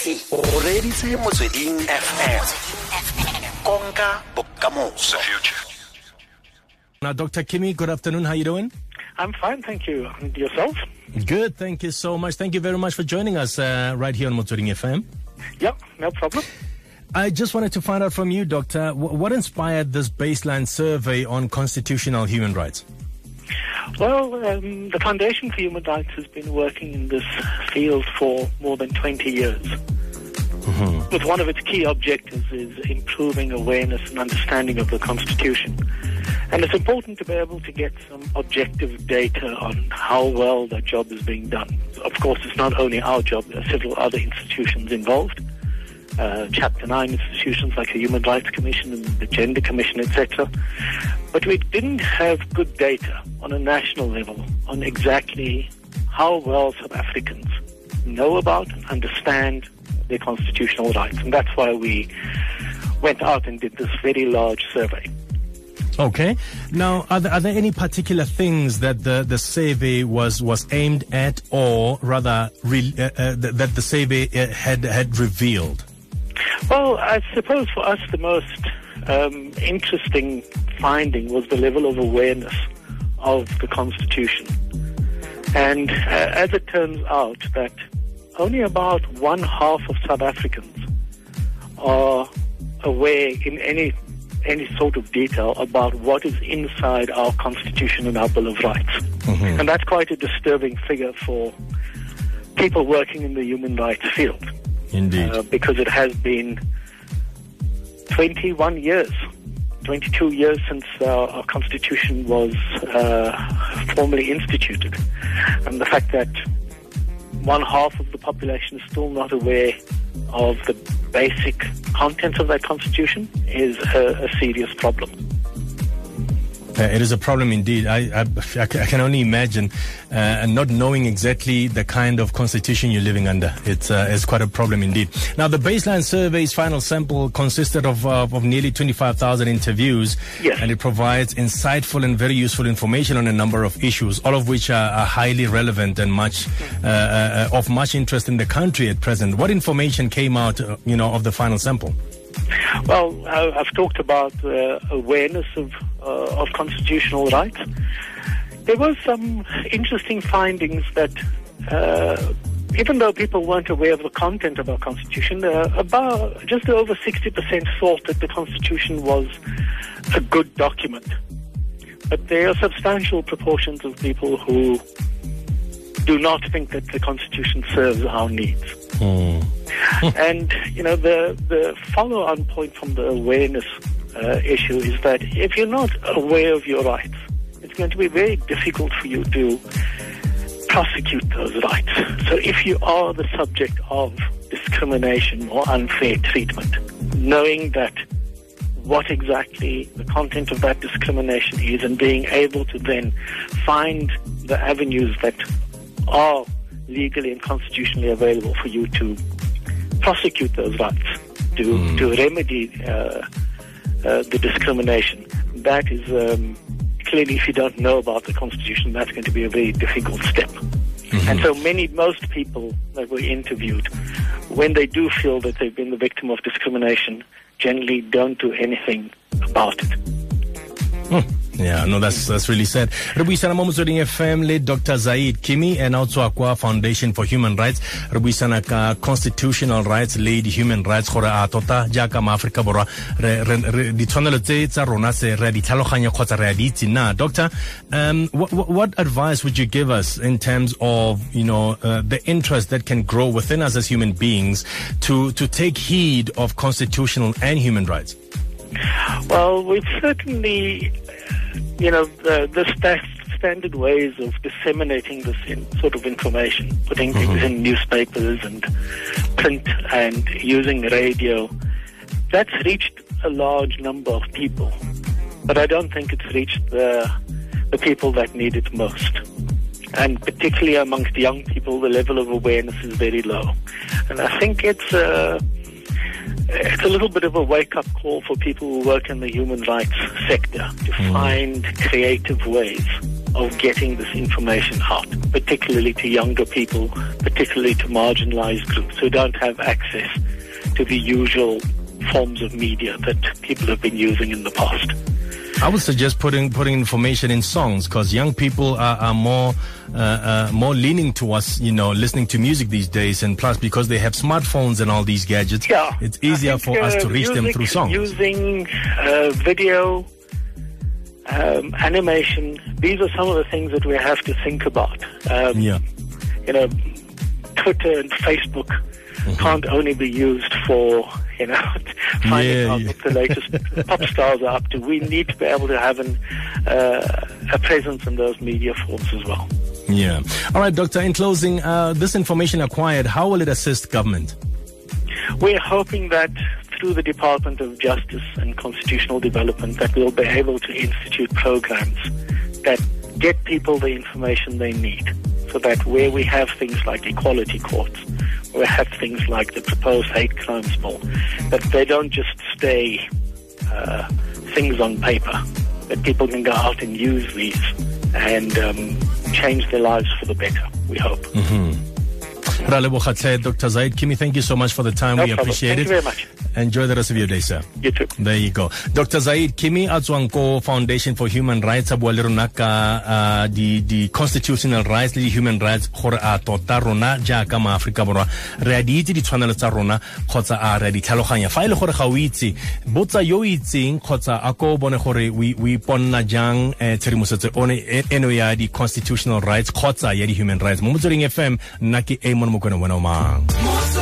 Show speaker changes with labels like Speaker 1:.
Speaker 1: tshedimosetso o reditse motsweding fm konka bokamoso
Speaker 2: Now, Dr. Kimmie, good afternoon. How are you doing?
Speaker 3: I'm fine, thank you. And yourself?
Speaker 2: Good. Thank you so much. Thank you very much for joining us uh, right here on Motsweding FM.
Speaker 3: Yep, no problem.
Speaker 2: I just wanted to find out from you, Doctor, wh- what inspired this baseline survey on constitutional human rights?
Speaker 3: Well, um, the Foundation for Human Rights has been working in this field for more than 20 years. With one of its key objectives is improving awareness and understanding of the Constitution. And it's important to be able to get some objective data on how well that job is being done. Of course, it's not only our job, there are several other institutions involved. Uh, Chapter 9 institutions like the Human Rights Commission and the Gender Commission, etc. But we didn't have good data on a national level on exactly how well South Africans know about and understand their constitutional rights. And that's why we went out and did this very large survey.
Speaker 2: Okay. Now, are there, are there any particular things that the, the survey was, was aimed at, or rather, re, uh, uh, that the survey uh, had had revealed?
Speaker 3: Well, I suppose for us the most um, interesting finding was the level of awareness of the Constitution. And uh, as it turns out, that only about one half of South Africans are aware in any any sort of detail about what is inside our Constitution and our Bill of Rights. And that's quite a disturbing figure for people working in the human rights field
Speaker 2: Indeed.
Speaker 3: uh, because it has been 21 years, 22 years since uh, our constitution was uh, formally instituted. And the fact that one half of the population is still not aware of the basic contents of that constitution is a, a serious problem.
Speaker 2: Uh, it is a problem indeed. I, I, I can only imagine uh, and not knowing exactly the kind of constitution you're living under. It's, uh, it's quite a problem indeed. Now, the baseline survey's final sample consisted of, uh, of nearly 25,000 interviews.
Speaker 3: Yes.
Speaker 2: And it provides insightful and very useful information on a number of issues, all of which are, are highly relevant and much uh, uh, of much interest in the country at present. What information came out, uh, you know, of the final sample?
Speaker 3: Well, I've talked about uh, awareness of of constitutional rights. There were some interesting findings that, uh, even though people weren't aware of the content of our constitution, uh, about just over sixty percent thought that the constitution was a good document. But there are substantial proportions of people who do not think that the constitution serves our needs. And you know the the follow on point from the awareness uh, issue is that if you're not aware of your rights, it's going to be very difficult for you to prosecute those rights. So if you are the subject of discrimination or unfair treatment, knowing that what exactly the content of that discrimination is and being able to then find the avenues that are legally and constitutionally available for you to prosecute those rights, to, to remedy uh, uh, the discrimination. That is um, clearly, if you don't know about the Constitution, that's going to be a very difficult step. And so many, most people that were interviewed, when they do feel that they've been the victim of discrimination, generally don't do anything about it.
Speaker 2: Yeah, no, that's that's really sad. Re buisana mo motsweding FM le Dr. Zaid Kimmie and also Aqua Foundation for Human Rights. Re buisana ka constitutional rights le di human rights gore a tota jaaka ma Afrika borwa re ditshwanelo tse tsa rona se re di. Doctor, um what, what advice would you give us in terms of, you know, uh, the interest that can grow within us as human beings to to take heed of constitutional and human rights?
Speaker 3: Well, we've certainly, you know, the, the sta- standard ways of disseminating this in, sort of information, putting things in newspapers and print and using radio, that's reached a large number of people. But I don't think it's reached the, the people that need it most. And particularly amongst young people, the level of awareness is very low. And I think it's, uh, it's a little bit of a wake up call for people who work in the human rights sector to mm. find creative ways of getting this information out, particularly to younger people, particularly to marginalized groups who don't have access to the usual forms of media that people have been using in the past.
Speaker 2: I would suggest putting putting information in songs because young people are, are more uh, uh, more leaning towards you know listening to music these days, and plus because they have smartphones and all these gadgets,
Speaker 3: yeah,
Speaker 2: it's easier
Speaker 3: think,
Speaker 2: for us to reach them through songs.
Speaker 3: Using uh, video, um, animation, these are some of the things that we have to think about. Um,
Speaker 2: yeah,
Speaker 3: you know, Twitter and Facebook can't only be used for you know finding
Speaker 2: Yeah,
Speaker 3: out
Speaker 2: yeah.
Speaker 3: what the latest pop stars are up to. We need to be able to have an, uh, a presence in those media forms as well.
Speaker 2: yeah. All right, Doctor. In closing, uh, this information acquired, how will it assist government?
Speaker 3: We're hoping that through the Department of Justice and Constitutional Development that we'll be able to institute programs that get people the information they need so that where we have things like equality courts, we have things like the proposed hate crimes bill, that they don't just stay uh, things on paper, that people can go out and use these and um, change their lives for the better, we hope.
Speaker 2: Tlhe, Dr. Zaid Kimmie, thank you so much for the time.
Speaker 3: No
Speaker 2: we
Speaker 3: problem.
Speaker 2: appreciate
Speaker 3: Thank
Speaker 2: it.
Speaker 3: Thank you very much.
Speaker 2: Enjoy the rest of your day, sir.
Speaker 3: You too.
Speaker 2: There you go. Dr. Zaid Kimmie a Foundation for Human Rights a bua le rona ka uh, di, di constitutional rights le di human rights gore a tota rona jaaka maaforika borwa re a di itse ditshwanelo tsa rona kgotsa a re a di tlhaloganya fa e le gore ga o itse botsa yo o itseng kgotsa a ko o bone gore o i- o iponna jang eh, tshedimosetso one eno ya di constitutional rights kgotsa ya di human rights mo motsweding fm nna ke amon mokwena wena o mang
Speaker 4: Motsweding